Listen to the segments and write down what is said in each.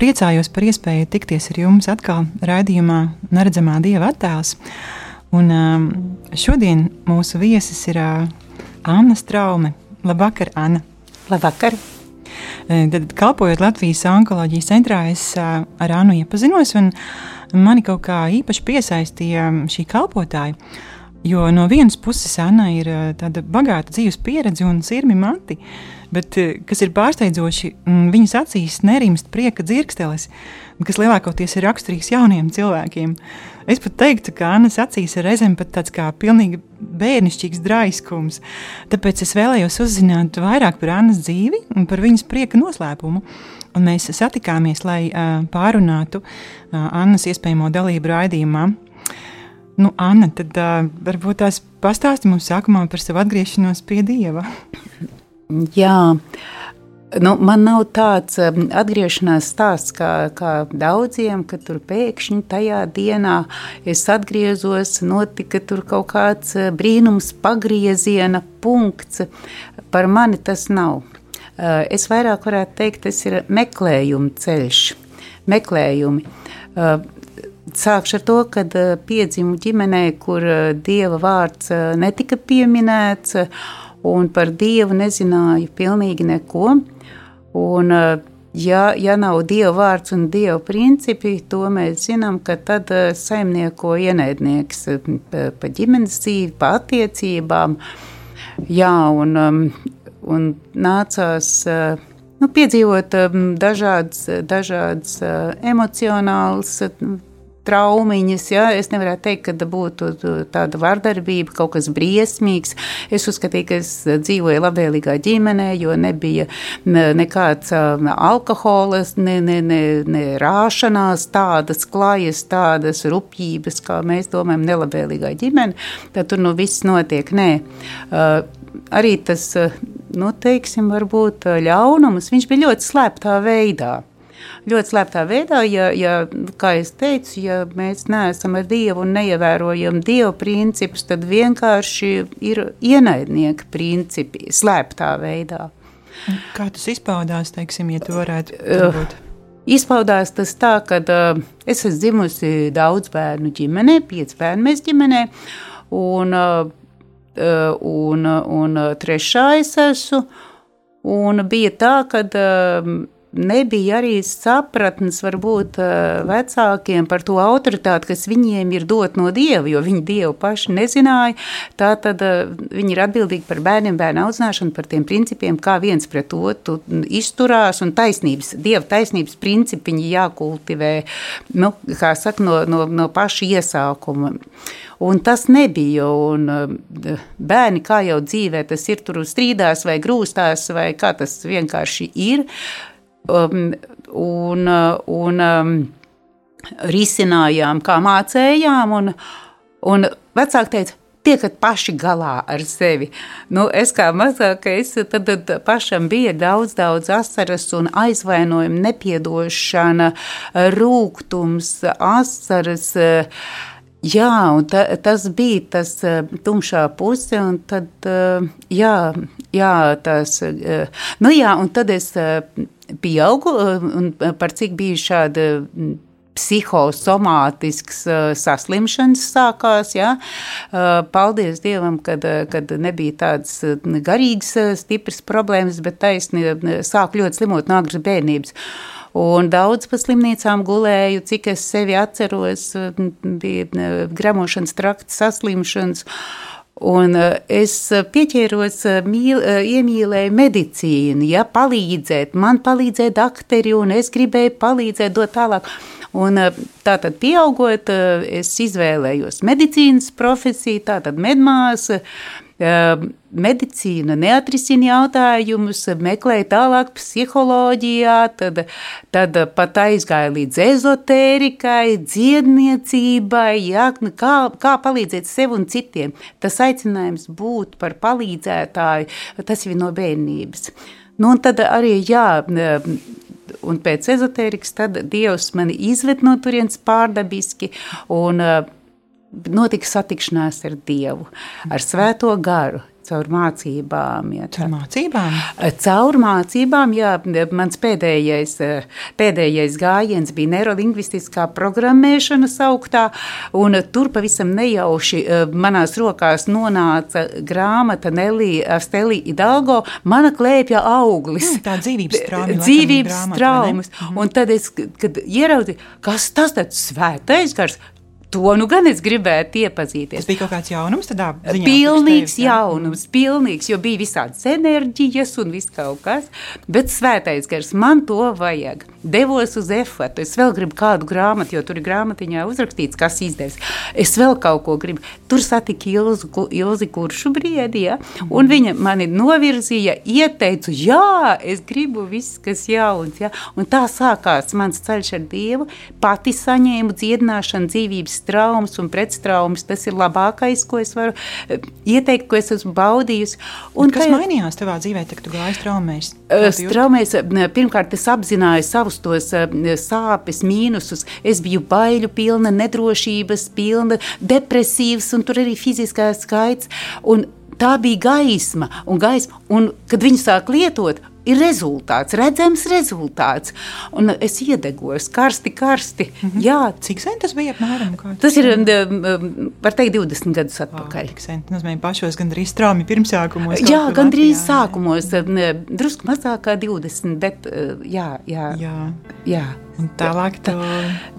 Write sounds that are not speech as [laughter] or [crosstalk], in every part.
Priecājos par iespēju tikties ar jums atkal raidījumā Neredzamā Dieva attēls. Un um, šodien mūsu viesis ir uh, Anna Straume. Labvakar, Anna! Labvakar! Tad, kalpojot Latvijas onkoloģijas centrā, es uh, ar Annu iepazinos, un mani kaut kā īpaši piesaistīja šī kalpotāja. Jo no vienas puses Anna ir tāda bagāta dzīves pieredze un sirmi mati, bet kas ir pārsteidzoši, viņas acīs nerimst prieka dzirkstelis, kas lielākoties ir raksturīgs jauniem cilvēkiem. Es pat teiktu, ka Annas acīs ir reizēm pat tāds kā pilnīgi bērnišķīgs draiskums. Tāpēc es vēlējos uzzināt vairāk par Annas dzīvi un par viņas prieka noslēpumu. Un mēs satikāmies, lai uh, pārunātu uh, Annas iespējamo dalību raidījumā. Nu, Anna, tad uh, varbūt tās pastāsti mums sākumā par savu atgriešanos pie Dieva. [laughs] Jā, nu, man nav tāds atgriešanās stāsts kā, kā daudziem, ka tur pēkšņi tajā dienā es atgriezos, notika tur kaut kāds brīnums, pagrieziena punkts. Par mani tas nav. Uh, es vairāk varētu teikt, tas ir meklējuma ceļš, meklējumi. Uh, Sākšu ar to, ka piedzimu ģimenē, kur dieva vārds netika pieminēts, un par dievu nezināju pilnīgi neko. Un, ja, ja nav dieva vārds un dieva principi, to mēs zinām, ka tad saimnieko ienaidnieks pa ģimenes dzīvi, pa attiecībām. Jā, un, um, un nācās nu, piedzīvot um, dažādas, dažādas emocionālas traumiņas. Ja? Es nevaru teikt, ka būtu tāda vardarbība, kaut kas briesmīgs. Es uzskatīju, ka es dzīvoju labvēlīgā ģimenē, jo nebija nekāds alkohola, ne, ne, ne, ne rāšanās, tādas klajas, tādas rupjības, kā mēs domājam, nelabvēlīgā ģimene. Tad tur nu viss notiek. Nē. Uh, arī tas, nu, teiksim, varbūt ļaunums, viņš bija ļoti slēptā veidā ļoti slēptā veidā, ja, ja, kā jau teicu, ja mēs neesam ar Dievu un neievērojam Dieva principus, tad vienkārši ir ienaidnieka principi slēptā veidā. Kā tas izpaudās, teiksim, ja tu varētu būt? Izpaudās tas tā, ka uh, es esmu dzimusi daudz bērnu ģimenē, pieci bērnu mēs ģimenē, un, uh, un, un trešā es esmu, un bija tā, ka uh, nebija arī sapratnes varbūt eh, vecākiem par to autoritāti, kas viņiem ir dot no Dieva, jo viņi Dievu paši nezināja. Tā tad eh, viņi ir atbildīgi par bērniem, bērnu audzināšanu, par tiem principiem, kā viens pret otru izturās un taisnības, Dieva taisnības principi viņi jākultivē, nu, kā saka, no, no, no paša iesākuma. Un tas nebija, un eh, bērni, kā jau dzīvē, tas ir tur strīdās vai grūstās, vai kā tas vienkārši ir, uh, um, un, un um, risinājām, kā mācējām. Un, un vecāki teica, tiekat paši galā ar sevi. Nu, es kā mazākais, tad, tad pašam bija daudz, daudz asaras un aizvainojumi, nepiedošana, rūgtums, asaras. Jā, un ta, tas bija tas tumšā puse, un tad, jā, jā tas, nu jā, un tad es pieaugu un par cik bija šāda psihosomātisks saslimšanas sākās. Ja? Paldies Dievam, kad, kad nebija tādas garīgas, stipras problēmas, bet taisni sāk ļoti slimot no agras bērnības. Un daudz pa slimnīcām gulēju, cik es sevi atceros, bija gramošanas trakta saslimšanas. Un eh, es pieķēros, eh, mīl, iemīlēju medicīnu, ja palīdzēt, man palīdzēja dakteri, un es gribēju palīdzēt, dot tālāk. Un tātad pieaugot, es izvēlējos medicīnas profesiju, tātad medmāsa, medicīna neatrisina jautājumus, meklēja tālāk psiholoģijā, tad, tad pat aizgāja līdz ezotērikai, dziedniecībai, jā, nu kā, kā palīdzēt sev un citiem. Tas aicinājums būt par palīdzētāju, tas ir no bērnības. Nu, un tad arī, jā, un pēc ezotērikas tad Dievs mani izved no turienes pārdabiski, un notika satikšanās ar Dievu, ar Svēto garu, caur mācībām. Jā, caur mācībām? Caur mācībām, jā. Mans pēdējais, pēdējais gājiens bija neirolingvistiskā programmēšana sauktā, un tur pavisam nejauši manās rokās nonāca grāmata Nelī Steli Idalgo, mana klēpja auglis. Mm, tā dzīvības trauma. Dzīvības traumas. Un tad es, kad ieraudzīju, kas tas tāds svētais gars, To nu gan es gribētu iepazīties. Tas bija kaut kāds jaunums, tādā ziņā. Pilnīgs tevis, jaunums, pilnīgs, jo bija visādas enerģijas un viss kaut kas, bet svētais gars, man to vajag. Devos uz efektu, es vēl gribu kādu grāmatu, jo tur ir grāmatiņā uzrakstīts, kas izdevies. Es vēl kaut ko gribu. Tur satika Ilzi, Ilzi kuršu briedi, ja? un viņa mani novirzīja, ieteicu, jā, es gribu viss, kas jauns, ja? un tā sākās mans ceļš ar Dievu, pati saņēmu dziedināšanu dzīvības traumas un pretstraumas. Tas ir labākais, ko es varu eh, ieteikt, ko es esmu baudījusi. Un kas tajā, mainījās tavā dzīvē, kad tu gāji straumēs? Straumēs, pirmkārt, es apzināju savus tos sāpes, mīnusus. Es biju baiļu pilna, nedrošības pilna, depresīvs un tur arī fiziskās skaits. Un tā bija gaisma, un, gaisma, un kad viņi sāk lietot, ir rezultāts, redzams rezultāts. Un es iedegos karsti, karsti. Mm -hmm. Jā. Cik sen tas bija apmēram? Tas ir, um, um, var teikt, 20 gadus atpakaļ. Wow, sen, tas nozīmē pašos gandrīz strāmi pirmsākumos. Jā, gandrīz Latvijā, sākumos, jā. Um, drusku mazāk kā 20, bet uh, jā, jā. jā. jā. Tālāk to...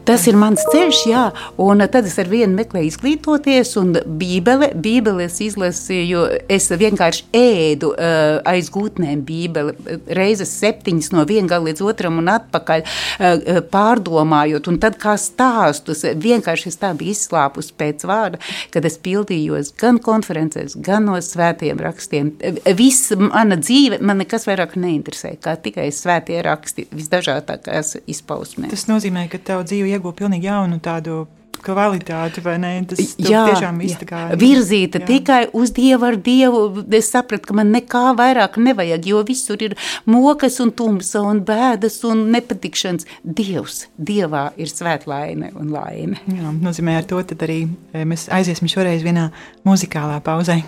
Tas ir mans ceļš, jā, un tad es ar vienu meklēju izglītoties, un bībele, bībeles izlasīju, es vienkārši ēdu uh, aiz gūtnēm bībeli, reizes septiņas no viena gala līdz otram un atpakaļ uh, pārdomājot, un tad kā stāstus, vienkārši es tā biju izslāpus pēc vārda, kad es pildījos gan konferencēs, gan no svētiem rakstiem. Viss mana dzīve, man nekas vairāk neinteresē, kā tikai svētie raksti, visdažādākās izpausmes izpausmē. Tas nozīmē, ka tev dzīve iegūst pilnīgi jaunu tādu kvalitāti, vai ne? Tas jā, tiešām kā virzīta jā. tikai uz Dievu ar Dievu. Es sapratu, ka man nekā vairāk nevajag, jo visur ir mokas un tumsa un bēdas un nepatikšanas. Dievs, Dievā ir svētlaime un laime. Jā, nozīmē ar to tad arī eh, mēs aiziesim šoreiz vienā muzikālā pauzē.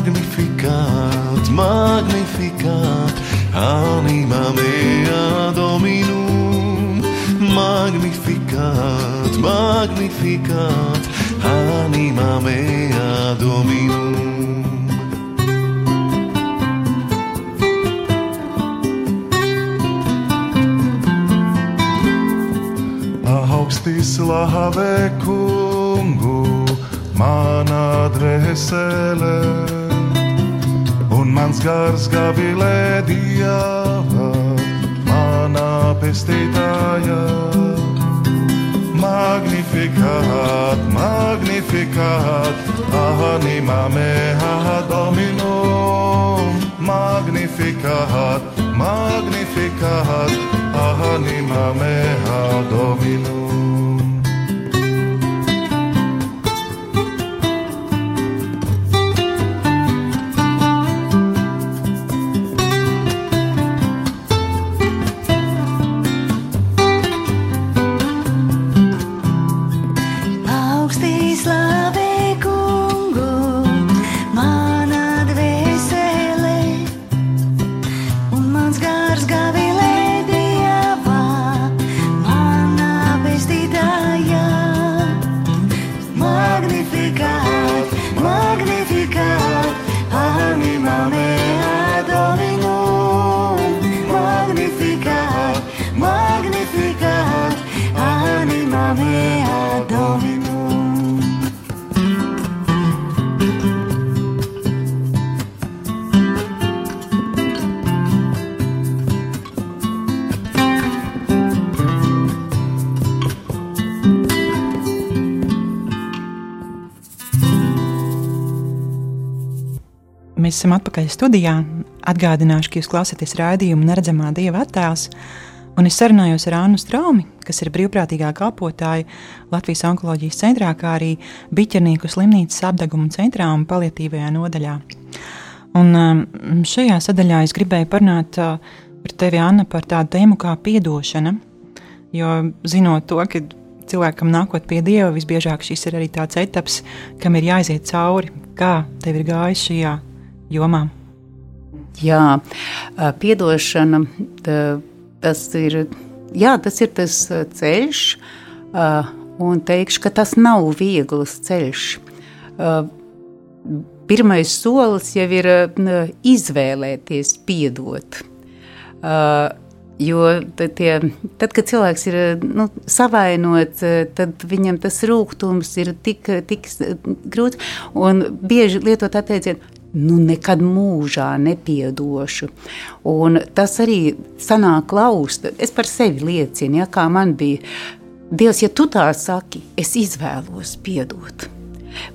Magnificat, magnificat, anima mea dominum, magnificat, magnificat, anima mea dominum. Augsti slavē kungu, manā dvēselē, un mans gars gavilē dieva, manā pestītājā. Magnificat, magnificat, anima mea dominum, magnificat, magnificat, Ahanim Ameha Dominum. Atpakaļ studijā. Atgādināšu, ka jūs klausāties raidījumu Neredzamā Dieva attēls. Un es sarunājos ar Annu Straumi, kas ir brīvprātīgā kalpotāja Latvijas onkoloģijas centrā, kā arī Biķernīku slimnīcas apdeguma centrā un paliatīvajā nodaļā. Un um, šajā sadaļā es gribēju parunāt uh, par tevi, Anna, par tādu tēmu kā atdošana. Jo zinot to, ka cilvēkam nākot pie Dieva, visbiežāk šis ir arī tāds etaps, kam ir jāiziet cauri. Kā tev ir gājis šajā jomā? Jā, atdošana, tas ir, jā, tas ir tas ceļš, un teikšu, ka tas nav viegls ceļš. Pirmais solis jau ir izvēlēties piedot. Jo tad, tie, tad, kad cilvēks ir nu, savainots, tad viņam tas rūkums ir tik, tik grūts. Un bieži lietot atteicienu, nu, nekad mūžā nepiedošu. Un tas arī sanāk klaust. Es par sevi liecinu, ja, kā man bija. Dievs, ja tu tā saki, es izvēlos piedot.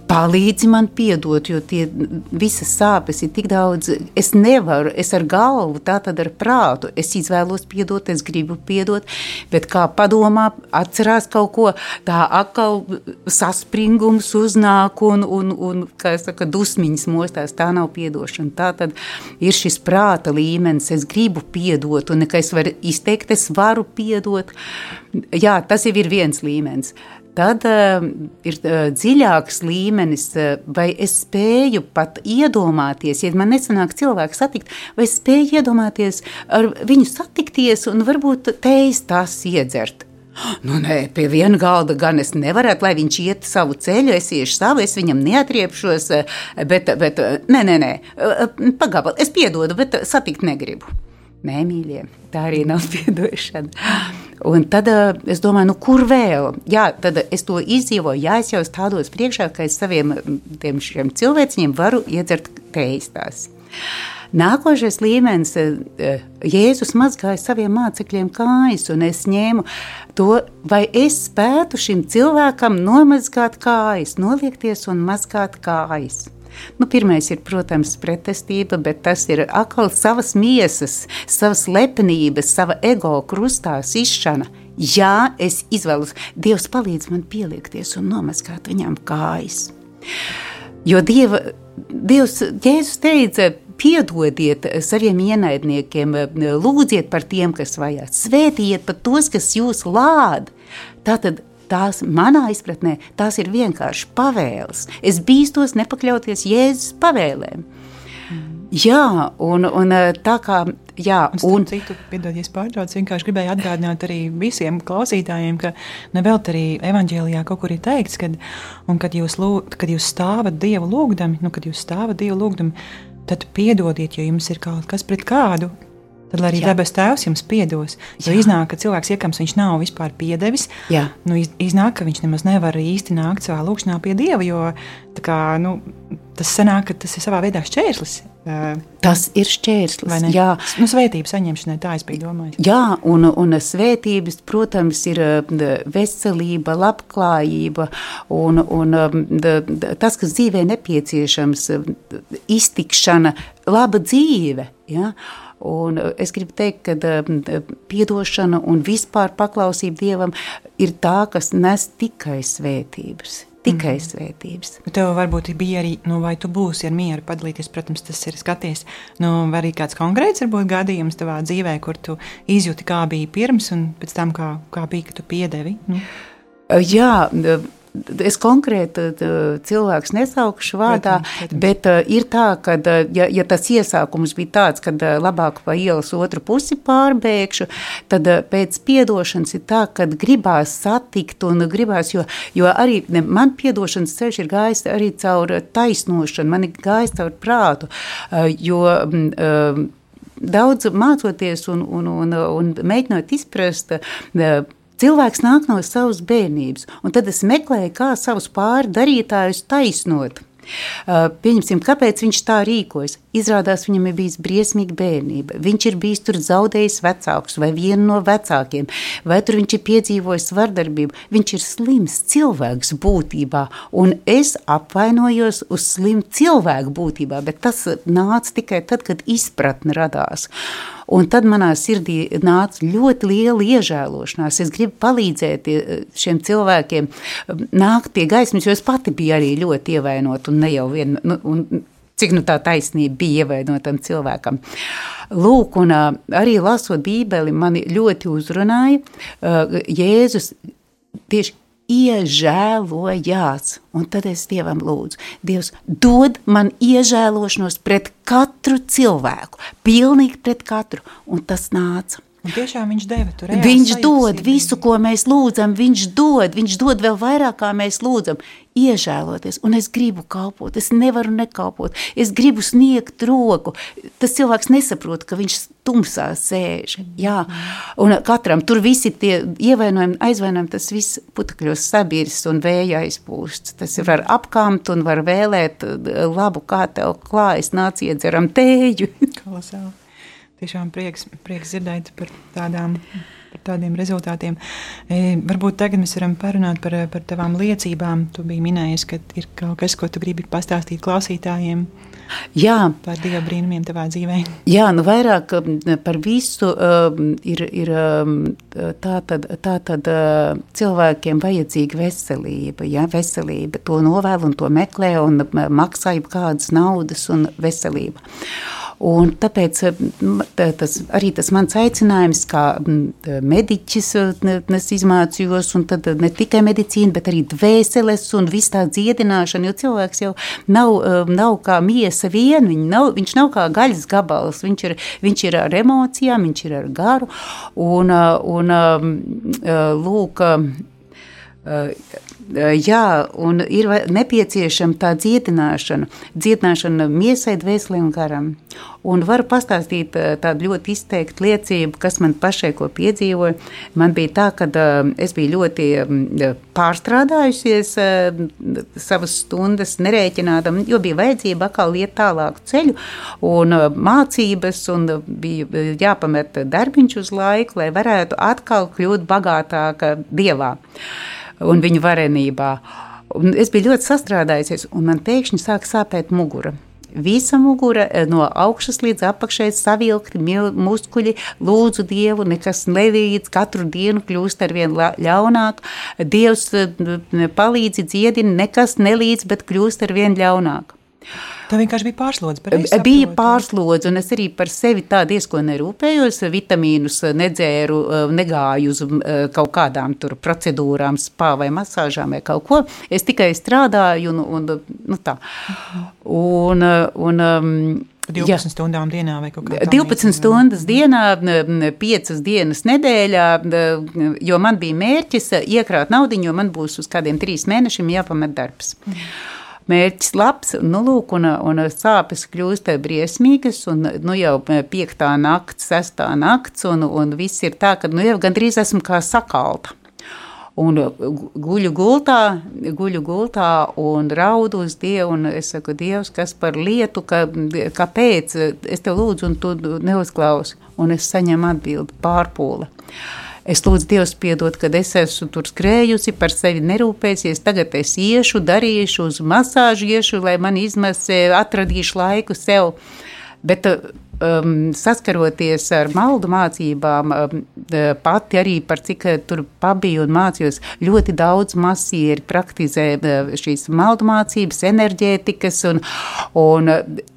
Palīdzi man piedot, jo tie visas sāpes ir tik daudz. Es nevaru, es ar galvu, tā tad ar prātu. Es izvēlos piedot, es gribu piedot, bet kā padomā, atcerās kaut ko, tā atkal saspringums uznāk un, un, un kā es saku, dusmiņas mostās. Tā nav piedošana. Tā tad ir šis prāta līmenis. Es gribu piedot, un ka es varu izteikt, es varu piedot. Jā, tas jau ir viens līmenis. Tad uh, ir uh, dziļāks līmenis, uh, vai es spēju pat iedomāties, ja man nesanāk cilvēku satikt, vai es spēju iedomāties ar viņu satikties un varbūt teiz tās iedzert. Nu, nē, pie viena galda gan es nevarētu, lai viņš iet savu ceļu, es iešu savu, es viņam neatriepšos, bet, bet nē, nē, nē, pagaidi, es piedodu, bet satikt negribu. Nē, mīļie, tā arī nav [laughs] piedošana. Un tad uh, es domāju, nu, kur vēl? Jā, tad es to izdzīvoju. Jā, es jau stādos priekšā, ka es saviem cilvēkiem varu iedzert teistās. Nākošais līmenis, Jēzus mazgāja saviem mācekļiem kājas, un es ņēmu to, vai es spētu šim cilvēkam nomazgāt kājas, noliekties un mazgāt kājas. Nu, pirmais ir, protams, pretestība, bet tas ir atkal savas miesas, savas lepnības, sava ego krustā izšana. Jā, es izvēlos, Dievs palīdz man pieliekties un nomaskāt viņam kājas. Jo Dieva, Dievs, Jēzus teica, piedodiet saviem ienaidniekiem, lūdziet par tiem, kas vajag, svētījiet par tos, kas jūs lād. Tātad Tās manā izpratnē tās ir vienkārši pavēles. Es bīstos nepakļauties Jēzus pavēlēm. Mm. Jā, un, un eh, tā kā. Jā, un, un citu, piedodies, pārtrauc, vienkārši gribēju atgādināt arī visiem klausītājiem, ka nevēl arī evanģēlijā kaut kur ir teikts, kad, kad, jūs, lūd, kad jūs stāvat Dievu lūgdami, nu, kad jūs stāvat Dievu lūgdami, tad piedodiet, jo jums ir kaut kas pret kādu, Tad arī debes tēvs jums piedos. Jo Jā. iznāk, ka cilvēks iekams viņš nav vispār piedevis. Jā. Nu, iznāk, ka viņš nemaz nevar īsti nākt savā lūkšanā pie Dieva, jo kā, nu, tas sanāk, ka tas ir savā veidā šķērslis. Tas ir šķērslis. Jā, nu, svētības saņemšanai tā es biju domājis. Jā, un, un svētības, protams, ir veselība, labklājība un, un tas, kas dzīvē nepieciešams, iztikšana, laba dzīve. Ja? Un eh, es gribu teikt, ka eh, atdošana un vispār paklausība Dievam ir tā, kas nes tikai svētības. Tikai mm. svētības. Tev varbūt bija arī, nu, vai tu būsi ar mieru padalīties, protams, tas ir skaties. Nu, vai arī kāds konkrēts varbūt gadījums tavā dzīvē, kur tu izjūti, kā bija pirms un pēc tam, kā, kā bija, ka tu piedevi? Nu? Jā, es konkrēti cilvēks nesaukšu vārdā, protams, protams. bet uh, ir tā, ka, ja, ja tas iesākums bija tāds, ka labāk pa ielas otru pusi pārbēgšu, tad pēc piedošanas ir tā, ka gribās satikt un gribās, jo, jo arī ne, man piedošanas ceļš ir gājis arī caur taisnošanu, man ir gājis caur prātu, jo uh, daudz mācoties un, un, un, un mēģinot izprast, Cilvēks nāk no savas bērnības, un tad es meklēju, kā savus pāri darītājus taisnot. Uh, pieņemsim, kāpēc viņš tā rīkojas. Izrādās, viņam ir bijis briesmīga bērnība. Viņš ir bijis tur zaudējis vecākus vai vienu no vecākiem, vai tur viņš ir piedzīvojis vardarbību. Viņš ir slims cilvēks būtībā, un es apvainojos uz slimu cilvēku būtībā, bet tas nāca tikai tad, kad izpratne radās. Un tad manā sirdī nāca ļoti liela iežēlošanās. Es gribu palīdzēt eh, šiem cilvēkiem eh, nākt pie gaismas, jo es pati biju arī ļoti ievainota un ne jau viena. Nu, un, Cik nu tā taisnība bija ievainotam cilvēkam. Lūk, un uh, arī lasot Bībeli, mani ļoti uzrunāja uh, Jēzus tieši iežēlojās. Un tad es Dievam lūdzu, Dievs, dod man iežēlošanos pret katru cilvēku, pilnīgi pret katru, un tas nāca. Un tiešām viņš deva tur. Viņš dod visu, ko mēs lūdzam. Viņš dod, viņš dod vēl vairāk, kā mēs lūdzam. Iežēloties, un es gribu kalpot, es nevaru nekalpot, es gribu sniegt roku. Tas cilvēks nesaprot, ka viņš tumsā sēž. Jā, un katram tur visi tie ievainojumi, aizvainojumi, tas viss putekļos sabirs un vēja aizpūsts. Tas var apkāmt un var vēlēt labu, kā tev klājas, nāc iedzeram tēju. Kolosāli tiešām prieks, prieks dzirdēt par tādām. Par tādiem rezultātiem. E, varbūt tagad mēs varam parunāt par, par tavām liecībām. Tu biji minējis, ka ir kaut kas, ko tu gribi pastāstīt klausītājiem. Jā, par Dieva brīnumiem tavā dzīvē. Jā, nu vairāk um, par visu um, ir, ir um, tā tad, tā tad uh, cilvēkiem vajadzīga veselība. Ja? Veselība to novēl un to meklē un maksā jau kādas naudas un veselība. Un tāpēc tas, arī tas mans aicinājums, kā mediķis, es izmācījos, un tad ne tikai medicīna, bet arī dvēseles un viss tā dziedināšana, jo cilvēks jau nav, nav kā miesa vien, viņš nav, viņš nav kā gaļas gabals, viņš ir, viņš ir ar emocijām, viņš ir ar garu, un, un lūk, Jā, un ir nepieciešama tā dziedināšana, dziedināšana miesai, dvēselē un garam. Un varu pastāstīt tādu ļoti izteiktu liecību, kas man pašai ko piedzīvoja. Man bija tā, ka es biju ļoti pārstrādājusies savas stundas, nerēķinādam, jo bija vajadzība atkal iet tālāku ceļu un mācības, un bija jāpamet darbiņš uz laiku, lai varētu atkal kļūt bagātāka dievā un viņu varenībā. Un es biju ļoti sastrādājusies, un man pēkšņi sāk sāpēt mugura. Visa mugura eh, no augšas līdz apakšai savilkti muskuļi, lūdzu Dievu, nekas nelīdz, katru dienu kļūst ar vien ļaunāk. Dievs eh, palīdzi dziedina, nekas nelīdz, bet kļūst ar vien ļaunāk. Tā vienkārši bija pārslodze. Bija pārslodze, un es arī par sevi tā diezgan nerūpējos. Vitamīnus nedzēru, eh, negāju uz eh, kaut kādām procedūrām, spā vai masāžām vai kaut ko. Es tikai strādāju, un, un nu tā. Un, un, 12 jā. stundām dienā vai kaut kādā 12 stundas dienā, 5 dienas nedēļā, jo man bija mērķis iekrāt naudu, jo man būs uz kādiem 3 mēnešiem jāpamet darbs. Mm mērķis labs, nu, lūk, un, un sāpes kļūst briesmīgas, un nu, jau piektā nakts, sestā nakts, un, un viss ir tā, ka nu, jau gandrīz esmu kā sakalta. Un guļu gultā, guļu gultā un raudu uz Dievu. Un es saku, Dievs, kas par lietu, ka, kāpēc es te lūdzu, un tu neuzklausi. Un es saņemu atbildi pārpūle. Es lūdzu Dievu piedot, kad es esmu tur skrējusi, par sevi nerūpēsies. Tagad es iešu, darīšu uz masāžu, iešu, lai man izmasē, atradīšu laiku sev. Bet um, saskaroties ar maldu mācībām, um, pati arī par cik tur pabiju un mācījos, ļoti daudz masieri praktizē šīs maldu mācības, enerģētikas un, un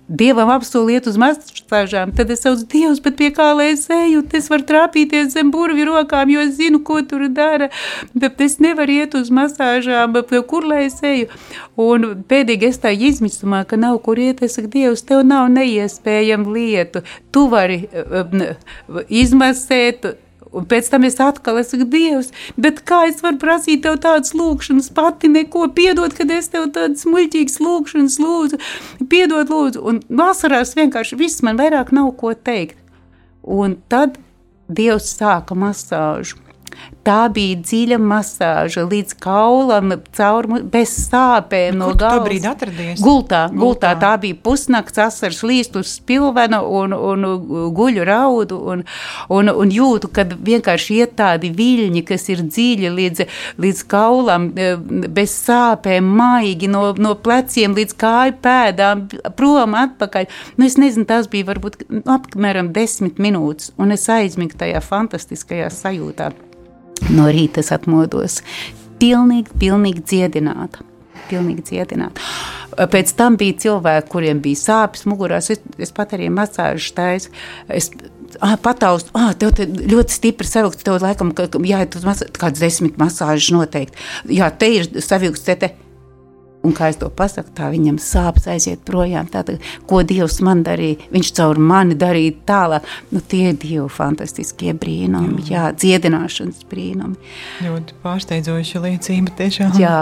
Dievam apsoliet uz masāžām, tad es saucu Dievs, bet pie kā lai es eju, es varu trāpīties zem burvju rokām, jo es zinu, ko tur dara, bet es nevaru iet uz masāžām, kur lai es eju. Un pēdīgi es tā izmisumā, ka nav kur iet, es saku, Dievs, tev nav neiespējama lietu, tu vari um, izmasēt, Un pēc tam es atkal esmu Dievs, bet kā es varu prasīt tev tādas lūkšanas, pati neko. Piedot, kad es tev tādas muļķīgas lūkšanas lūdzu, piedot lūdzu, un vasarās vienkārši viss man vairāk nav ko teikt. Un tad Dievs sāka masāžu. Tā bija dziļa masāža līdz kaulam, caur, bez sāpēm. Nu, no galvas. brīdi atradies? Gultā, gultā. Gultā. Tā bija pusnakts, asars līst uz spilvena un, un guļu raudu un, un, un jūtu, kad vienkārši iet tādi viļņi, kas ir dziļi līdz, līdz kaulam, eh, bez sāpēm, maigi no, no pleciem līdz kāju pēdām, prom atpakaļ. Nu, es nezinu, tas bija varbūt nu, apmēram desmit minūtes, un es aizmigu tajā fantastiskajā sajūtā. No rīta es atmodos pilnīgi, pilnīgi dziedināta. Pilnīgi dziedināta. Pēc tam bija cilvēki, kuriem bija sāpes mugurā. Es, es pat arī masāžu taisu. Es ah, pataustu, ah, tev te ļoti stipri savilkts. Tev laikam, ka, jāiet uz masāžu, kāds desmit masāžas noteikti. Jā, te ir savilkts, te te. Un kā es to pasaku, tā viņam sāpes aiziet projām. Tātad, ko Dievs man darīja, viņš caur mani darīja tālāk. Nu, tie ir Dieva fantastiskie brīnumi, jā, dziedināšanas brīnumi. Ļoti pārsteidzoša liecība tiešām. Jā,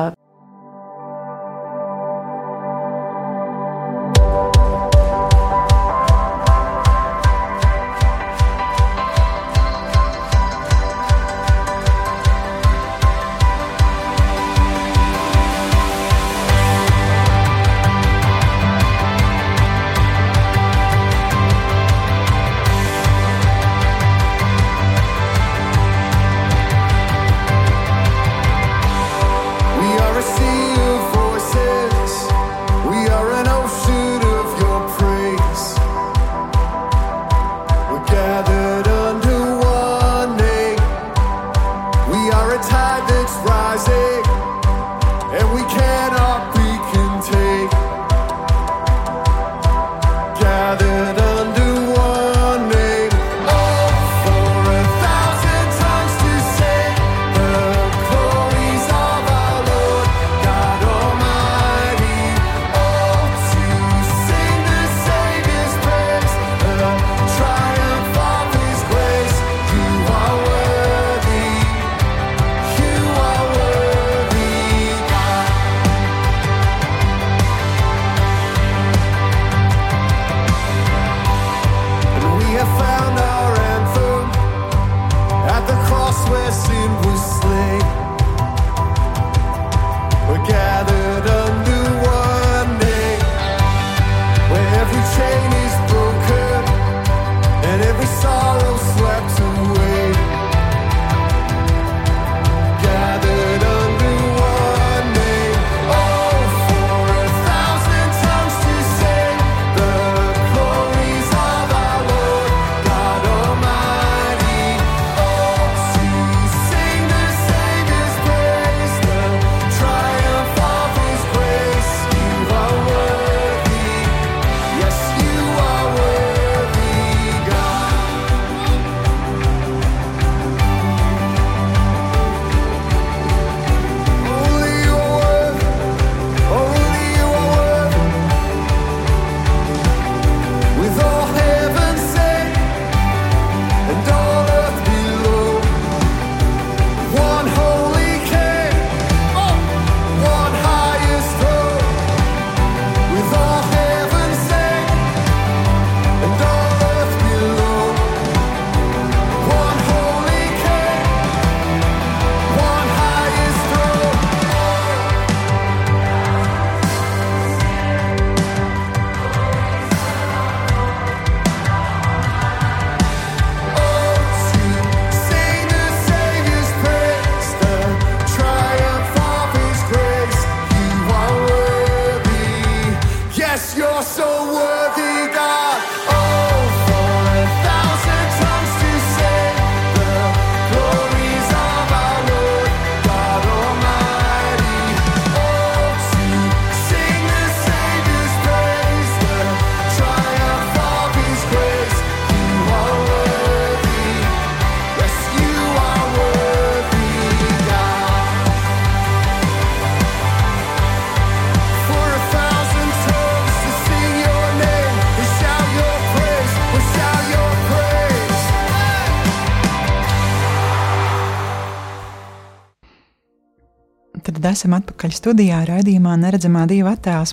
Tad esam atpakaļ studijā, raidījumā Neredzamā Dieva attēls.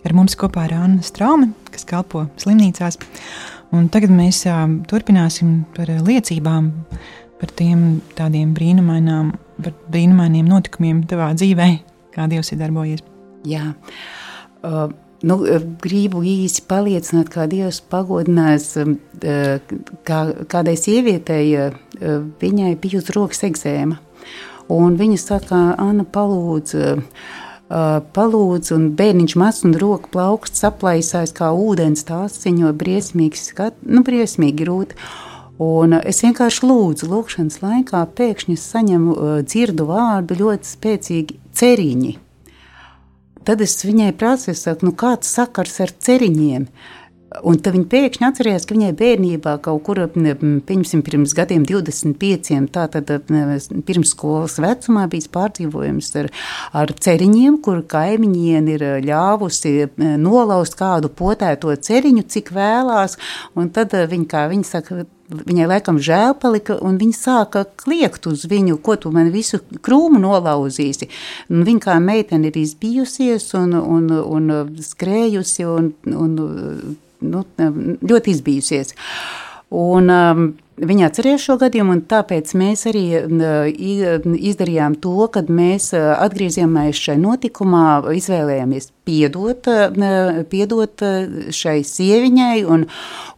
Ar mums kopā ir Anna Straume, kas kalpo slimnīcās. Un tagad mēs ā, turpināsim par liecībām par tiem tādiem brīnumainām, par brīnumainiem notikumiem tavā dzīvē, kā Dievs ir darbojies. Jā. Uh, nu, gribu īsi paliecināt, kā Dievs pagodinās uh, kā, kādai sievietei, uh, viņai bija uz rokas egzēma. Un viņa saka, Anna, palūdz, uh, palūdz, un bērniņš mazs un roka plauksts aplaisās kā ūdens, tās ziņo briesmīgi, skat, nu, briesmīgi grūti. Un es vienkārši lūdzu, lūkšanas laikā pēkšņi saņemu uh, dzirdu vārdu ļoti spēcīgi ceriņi. Tad es viņai prasīju, saku, nu kāds sakars ar ceriņiem? Un tad viņa pēkšņi atcerējās, ka viņai bērnībā kaut kur pirms gadiem, 25, tātad pirms skolas vecumā bija pārdzīvojums ar, ar ceriņiem, kur kaimiņiem ir ļāvusi nolaust kādu potēto ceriņu, cik vēlās. Un tad viņa, kā viņa saka, Viņai laikam žēl palika, un viņa sāka kliegt uz viņu, ko tu man visu krūmu nolauzīsi. Un viņa kā meitene ir izbijusies un, un, un skrējusi un, un nu, ļoti izbijusies. Un, um, Viņa atcerējās šo gadījumu, un tāpēc mēs arī izdarījām to, kad mēs atgriezāmies šajā notikumā, izvēlējāmies piedot, piedot šai sieviņai un,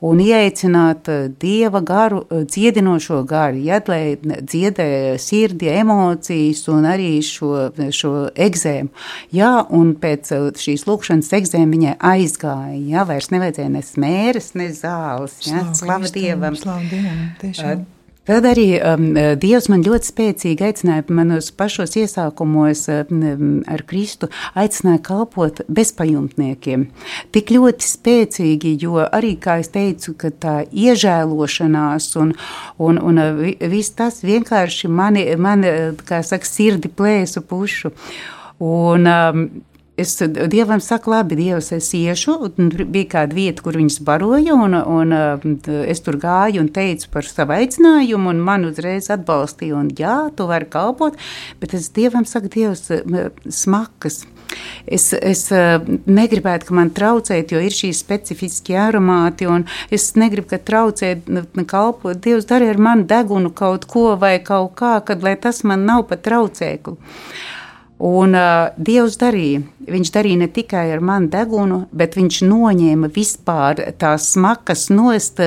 un ieaicināt dieva garu, dziedinošo garu, ja, lai dziedē sirdi, emocijas un arī šo, šo egzēmu. Jā, un pēc šīs lūkšanas egzēma viņai aizgāja, jā, vairs nevajadzēja ne smēres, ne zāles, jā, slava Dievam. Slava Dievam tiešām. Tad arī um, Dievs man ļoti spēcīgi aicināja, manos pašos iesākumos um, ar Kristu, aicināja kalpot bezpajumtniekiem. Tik ļoti spēcīgi, jo arī, kā es teicu, tā iežēlošanās un, un, un viss tas vienkārši mani, mani kā saka, sirdi plēsu pušu. Un, um, Es Dievam saku, labi, Dievs, es iešu. Bija kāda vieta, kur viņas baroja, un, un es tur gāju un teicu par savu aicinājumu, un man uzreiz atbalstīja, un jā, tu vari kalpot, bet es Dievam saku, Dievs, smakas. Es, es negribētu, ka man traucētu, jo ir šīs specifiskie aromāti, un es negribu, ka traucēt kalpot. Dievs dara ar mani degunu kaut ko vai kaut kā, kad lai tas man nav pat traucēkli. Un uh, Dievs darīja. Viņš darīja ne tikai ar mani degunu, bet viņš noņēma vispār tās smakas nost.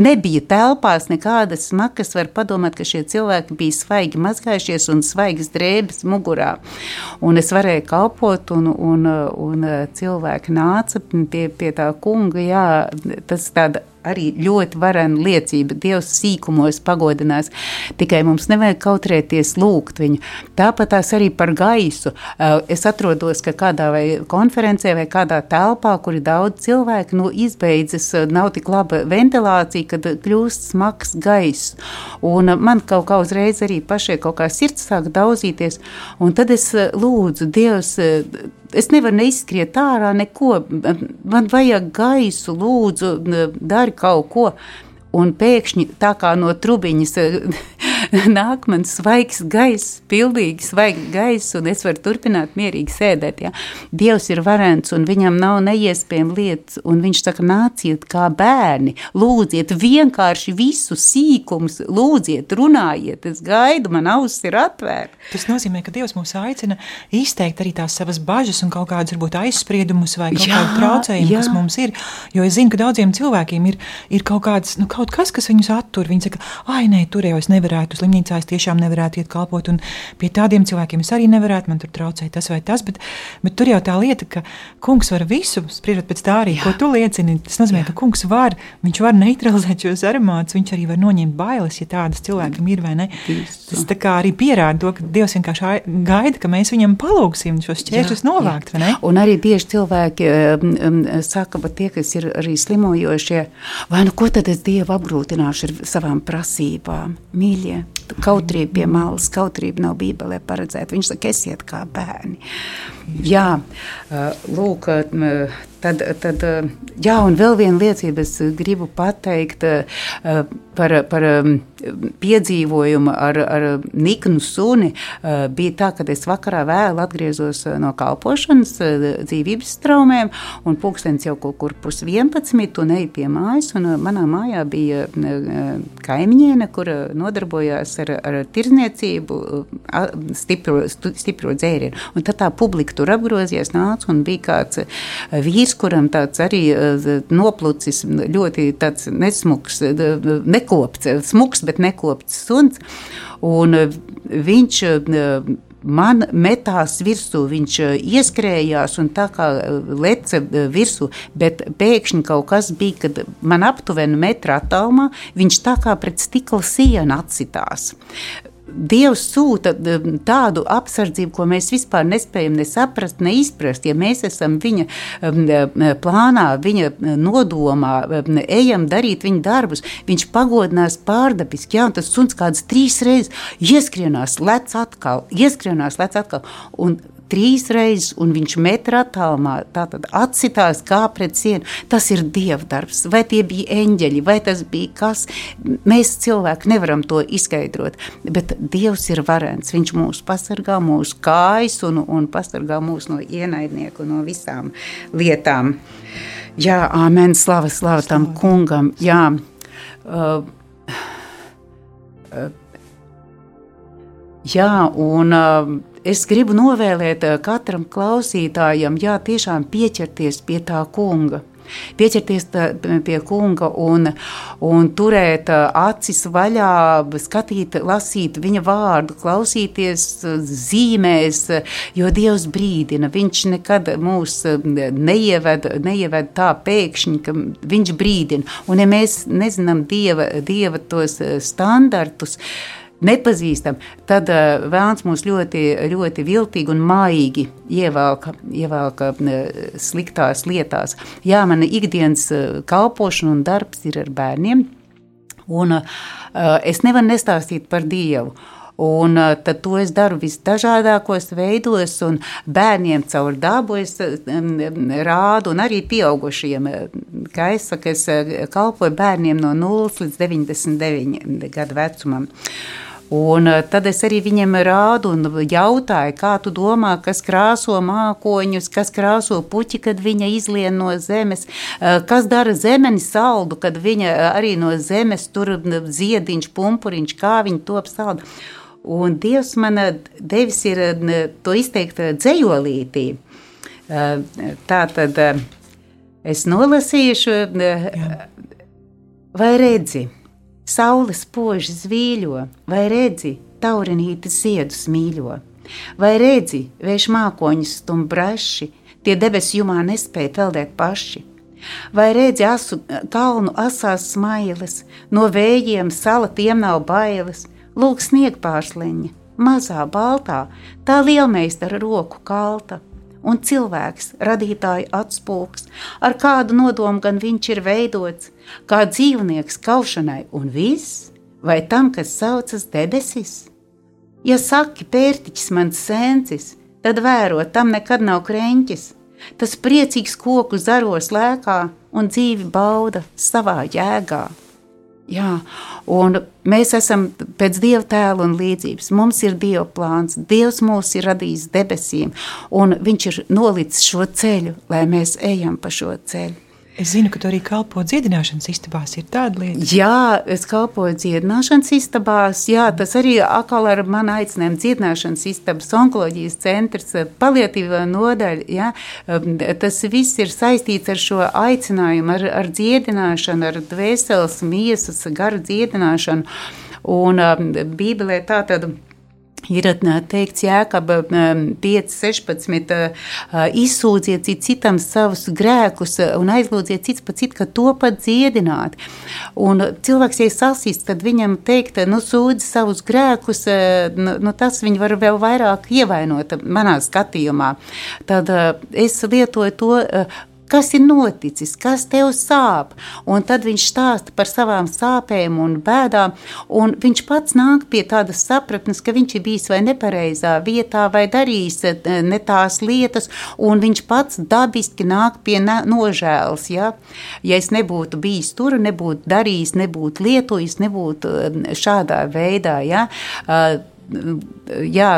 Nebija telpās nekādas smakas. Var padomāt, ka šie cilvēki bija svaigi mazgājušies un svaigas drēbes mugurā. Un es varēju kalpot, un, un, un cilvēki nāca pie, pie tā kunga. Jā, tas tāda arī ļoti varena liecība. Dievs sīkumos pagodinās, tikai mums nevajag kautrēties lūgt viņu. Tāpat tās arī par gaisu. Eh, es atrodos kādā vai konferencē vai kādā telpā, kur ir daudz cilvēku, nu, izbeidzas, eh, nav tik laba ventilācija, kad kļūst smags gaiss. Un eh, man kaut kā uzreiz arī pašai kaut kā sirds sāk daudzīties, un tad es lūdzu Dievs, es nevaru neizskriet ārā neko. Man vajag gaisu, lūdzu, dari kaut ko. Un pēkšņi tā kā no trubiņas [laughs] nāk man svaigs gaiss, pilnīgi svaigs gaiss, un es varu turpināt mierīgi sēdēt. Ja? Dievs ir varens, un viņam nav neiespējama lietas, un viņš saka, nāciet kā bērni, lūdziet vienkārši visu sīkums, lūdziet, runājiet, es gaidu, man auss ir atvērta. Tas nozīmē, ka Dievs mūs aicina izteikt arī tās savas bažas un kaut kādus, varbūt, aizspriedumus vai kaut jā, kādu traucējumu, jā. kas mums ir, jo es zinu, ka daudziem cilvēkiem ir, ir kaut kāds, nu, kaut kas, kas viņus attur, viņi saka, ai, nē, tur jau es nevarētu slimnīcā es tiešām nevarētu iet kalpot, un pie tādiem cilvēkiem es arī nevarētu, man tur traucēja tas vai tas, bet, bet tur jau tā lieta, ka kungs var visu, spriežot pēc tā arī, Jā. ko tu liecini, tas nozīmē, Jā. ka kungs var, viņš var neutralizēt šos aromātus, viņš arī var noņemt bailes, ja tādas cilvēkam ir vai ne. Tas tā kā arī pierāda to, ka Dievs vienkārši gaida, ka mēs viņam palūgsim šos šķēršļus novākt? Un arī bieži cilvēki um, um, saka, pat tie, kas ir arī slimojošie, vai nu ko tad es Dievu apgrūtināšu ar savām prasībām, mīļie kautrība pie malas, kautrība nav Bībelē paredzēta. Viņš saka, esiet kā bērni. Jā, lūk, Tad, tad, jā, un vēl viena liecība, es gribu pateikt par, par piedzīvojumu ar, ar niknu suni. Bija tā, ka es vakarā vēl atgriezos no kalpošanas dzīvības traumēm, un pulkstenis jau kaut kur pus 11, un eju pie mājas, un manā mājā bija kaimiņiene, kur nodarbojās ar, ar tirzniecību, stipro, stipro dzērienu. Un tad tā publika tur apgrozījās, nāca un bija kāds vīrs, kuram tāds arī eh, noplucis ļoti nesmuks, nekopts, smuks, bet nekopts suns. Un eh, viņš eh, man metās virsū, viņš ieskrējās un tā kā leca virsū, bet pēkšņi kaut kas bija, kad man aptuveni metra attālumā viņš tā kā pret stikla sienu atsitās. Dievs sūta tādu apsardzību, ko mēs vispār nespējam ne saprast, ne izprast. Ja mēs esam viņa plānā, viņa nodomā, ejam darīt viņa darbus, viņš pagodinās pārdabiski. Jā, tas suns kādas trīs reizes ieskrienās, lec atkal, ieskrienās, lec atkal. Un trīs reizes, un viņš metrā attālumā atsitās kā pret sienu. Tas ir dievdarbs, vai tie bija eņģeļi, vai tas bija kas. Mēs cilvēki nevaram to izskaidrot, bet Dievs ir varens. Viņš mūs pasargā, mūsu kājas un, un pasargā mūs no ienaidnieku, no visām lietām. Jā, amen, slava, slava tam kungam. Jā, uh, uh, jā un uh, es gribu novēlēt eh, katram klausītājam, jā, tiešām pieķerties pie tā kunga. Pieķerties pie kunga un, un turēt eh, acis vaļā, skatīt, lasīt viņa vārdu, klausīties eh, zīmēs, jo Dievs brīdina. Viņš nekad mūs neieved, neieved tā pēkšņi, ka viņš brīdina. Un ja mēs nezinām Dieva, Dieva tos standartus, nepazīstam, tad uh, vēlams mūs ļoti, ļoti viltīgi un mājīgi ievelka, ievelka uh, sliktās lietās. Jā, mana ikdienas uh, kalpošana un darbs ir ar bērniem, un uh, es nevaru nestāstīt par Dievu. Un tad to es daru visdažādākos veidos, un bērniem caur dabu es rādu, un arī pieaugušiem. Kā es saku, es kalpoju bērniem no 0 līdz 99 gadu vecumam. Un eh, tad es arī viņiem rādu un jautāju, kā tu domā, kas krāso mākoņus, kas krāso puķi, kad viņa izlien no zemes, eh, kas dara zemeni saldu, kad viņa eh, arī no zemes tur ziediņš, pumpuriņš, kā viņa top saldu. Un Dievs man devis ir to izteikt dzējolītī. Tā tad es nolasīšu, vai redzi? Saule spoži zvīļo, vai redzi, taurinīti ziedus mīļo, vai redzi, vējš mākoņus stum braši, tie debesu jumā nespēja peldēt paši. Vai redzi asu kalnu asās smailes, no vējiem sala tiem nav bailes, lūk snieg pārsleņa, mazā baltā, tā lielmeistara roku kalta un cilvēks, radītāja atspūgs, ar kādu nodomu gan viņš ir veidots, kā dzīvnieks kaušanai un viss, vai tam, kas saucas debesis? Ja saki, pērtiķis mans sēncis, tad vēro, tam nekad nav kreņķis, tas priecīgs koku zaros lēkā un dzīvi bauda savā jēgā. Jā, un mēs esam pēc dieva tēla un līdzības. Mums ir dieva plāns. Dievs mūs ir radījis debesīm, un viņš ir nolicis šo ceļu, lai mēs ejam pa šo ceļu. Es zinu, ka tu arī kalpo dziedināšanas istabās. Ir tāda lieta. Jā, es kalpoju dziedināšanas istabās. Jā, tas arī atkal ar mani aicinājumu dziedināšanas istabas, onkoloģijas centrs, palietīvā nodaļa. Jā, tas viss ir saistīts ar šo aicinājumu, ar, ar dziedināšanu, ar dvēseles, miesas, garu dziedināšanu. Un um, Bībelē tā tad ir Ir teikts, Jēkabā 5, 16. Izsūdziet citam savus grēkus un aizlūdziet cits pa citu, ka to pat dziedināt. Un cilvēks, ja sasīst, tad viņam teikt, nu, sūdzi savus grēkus, nu, nu, tas viņu var vēl vairāk ievainot manā skatījumā. Tad es lietoju to kas ir noticis, kas tev sāp. Un tad viņš stāsta par savām sāpēm un bēdām, un viņš pats nāk pie tādas sapratnes, ka viņš ir bijis vai nepareizā vietā, vai darījis eh, ne tās lietas, un viņš pats dabiski nāk pie nožēlas. Ja, ja es nebūtu bijis tur, nebūtu darījis, nebūtu lietojis, nebūtu eh, šādā veidā. Ja, uh, jā,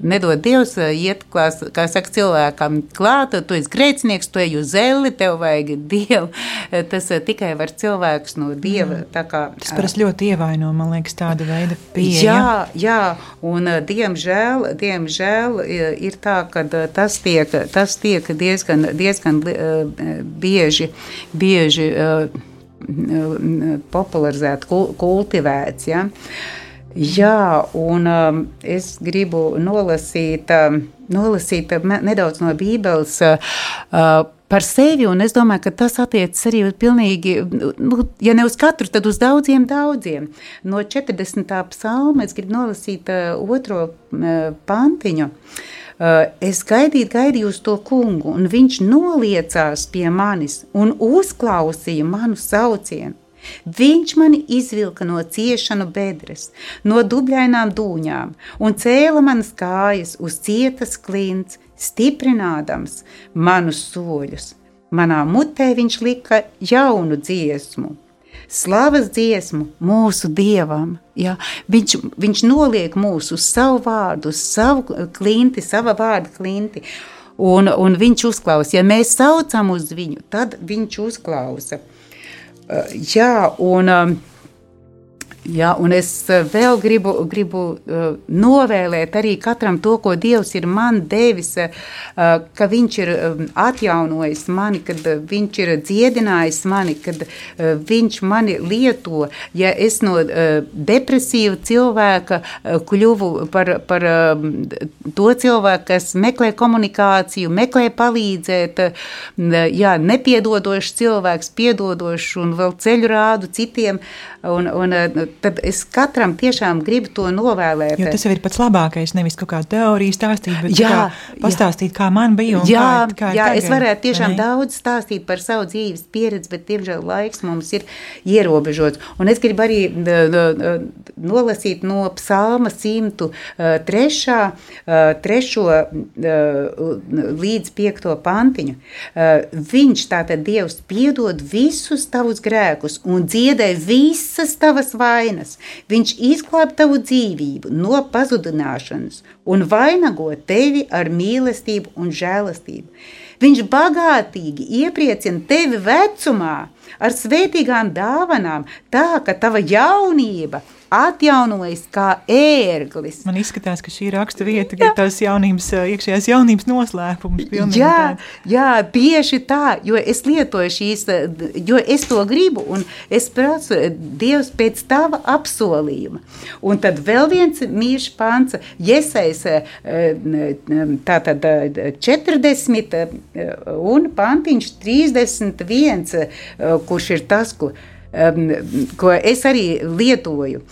nedod Dievs, iet, kā, kā saka, cilvēkam klāt, tu esi grēcinieks, tu ej uz zeli, tev vajag Dievu. [laughs] Tas tikai var cilvēks no Dieva. Kā, tas parasti ļoti ievaino, man liekas, tāda veida pieeja. Jā, jā, un diemžēl, diemžēl ir tā, ka tas tiek, tas tiek diezgan, diezgan bieži, bieži popularizēts, kultivēts. Ja? Uh, Jā, un um, es gribu nolasīt, um, nolasīt nedaudz no Bībeles. Uh, Par sevi, un es domāju, ka tas attiecas arī uz pilnīgi, nu, ja ne uz katru, tad uz daudziem, daudziem. No 40. psalma es gribu nolasīt uh, otro uh, pantiņu. Uh, es gaidīju, gaidīju uz to kungu, un viņš noliecās pie manis un uzklausīja manu saucienu. Viņš mani izvilka no ciešanu bedres, no dubļainām dūņām un cēla manas kājas uz cietas klints, stiprinādams manus soļus. Manā mutē viņš lika jaunu dziesmu, slavas dziesmu mūsu dievam. Ja? Viņš, viņš noliek mūsu uz savu vārdu, uz savu klinti, sava vārda klinti. Un, un viņš uzklausa, ja mēs saucam uz viņu, tad viņš uzklausa. Jā, un um, Ja, un es eh, vēl gribu, gribu uh, novēlēt arī katram to, ko Dievs ir man devis, uh, ka Viņš ir atjaunojis mani, kad Viņš ir dziedinājis mani, kad Viņš mani lieto. Ja es no depresīva cilvēka kļuvu par, par to cilvēku, kas meklē komunikāciju, meklē palīdzēt, jā, nepiedodošs cilvēks, piedodošs un vēl ceļu rādu citiem. Un, un, tad es katram tiešām gribu to novēlēt. Jo tas jau ir pats labākais, nevis kaut kāda teorija stāstīt, bet jā, pastāstīt, jā. kā man bija. Jā, kā, kā jā tagad, es varētu tiešām daudz stāstīt par savu dzīves pieredzi, bet, diemžēl, laiks mums ir ierobežots. Un es gribu arī nolasīt no psalma 103. 3. līdz 5. pantiņu. Viņš tātad Dievs piedod visus tavus grēkus un dziedē visas tavas vainas vainas. Viņš izglāb tavu dzīvību no pazudināšanas un vainago tevi ar mīlestību un žēlastību. Viņš bagātīgi iepriecina tevi vecumā ar svētīgām dāvanām, tā ka tava jaunība atjaunojas kā ērglis. Man izskatās, ka šī raksta vieta ir tās jaunības, iekšējās jaunības noslēpums. Jā, jā, tieši tā, jo es lietoju šīs, jo es to gribu un es prasu Dievs pēc tava apsolījuma. Un tad vēl viens mīļš pants, Jesais tātad 40 un pantiņš 31, kurš ir tas, ko um, ko es arī lietoju.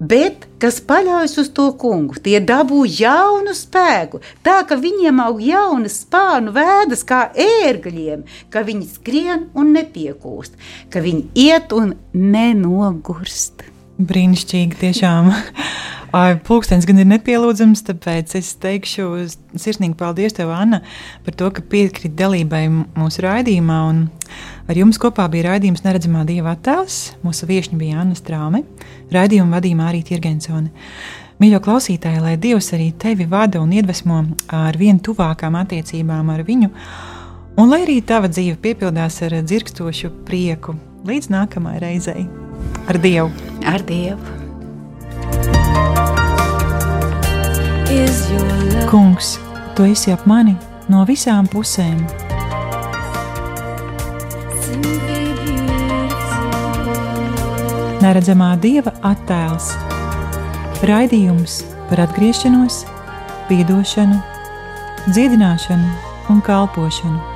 Bet, kas paļaujas uz to kungu, tie dabū jaunu spēku, tā ka viņiem aug jaunas spānu vēdas kā ērgļiem, ka viņi skrien un nepiekūst, ka viņi iet un nenogurst. Brīnišķīgi, tiešām. [laughs] Pūkstens gan ir nepielūdzams, tāpēc es teikšu sirsnīgi paldies tev, Anna, par to, ka piekrīt dalībai mūsu raidījumā. Ar jums kopā bija raidījums Neredzamā Dieva attēls. Mūsu viesiņa bija Anna Strāme, raidījuma vadījumā arī Tirgensone. Mīļo klausītāji, lai Dievs arī tevi vada un iedvesmo ar vien tuvākām attiecībām ar viņu, un lai arī tava dzīve piepildās ar dzirkstošu prieku līdz nākamajai reizei. Ar Dievu! Ar Dievu! Kungs, tu esi ap mani no visām pusēm. Neredzamā dieva attēls, raidījums par atgriešanos, piedošanu, dziedināšanu un kalpošanu.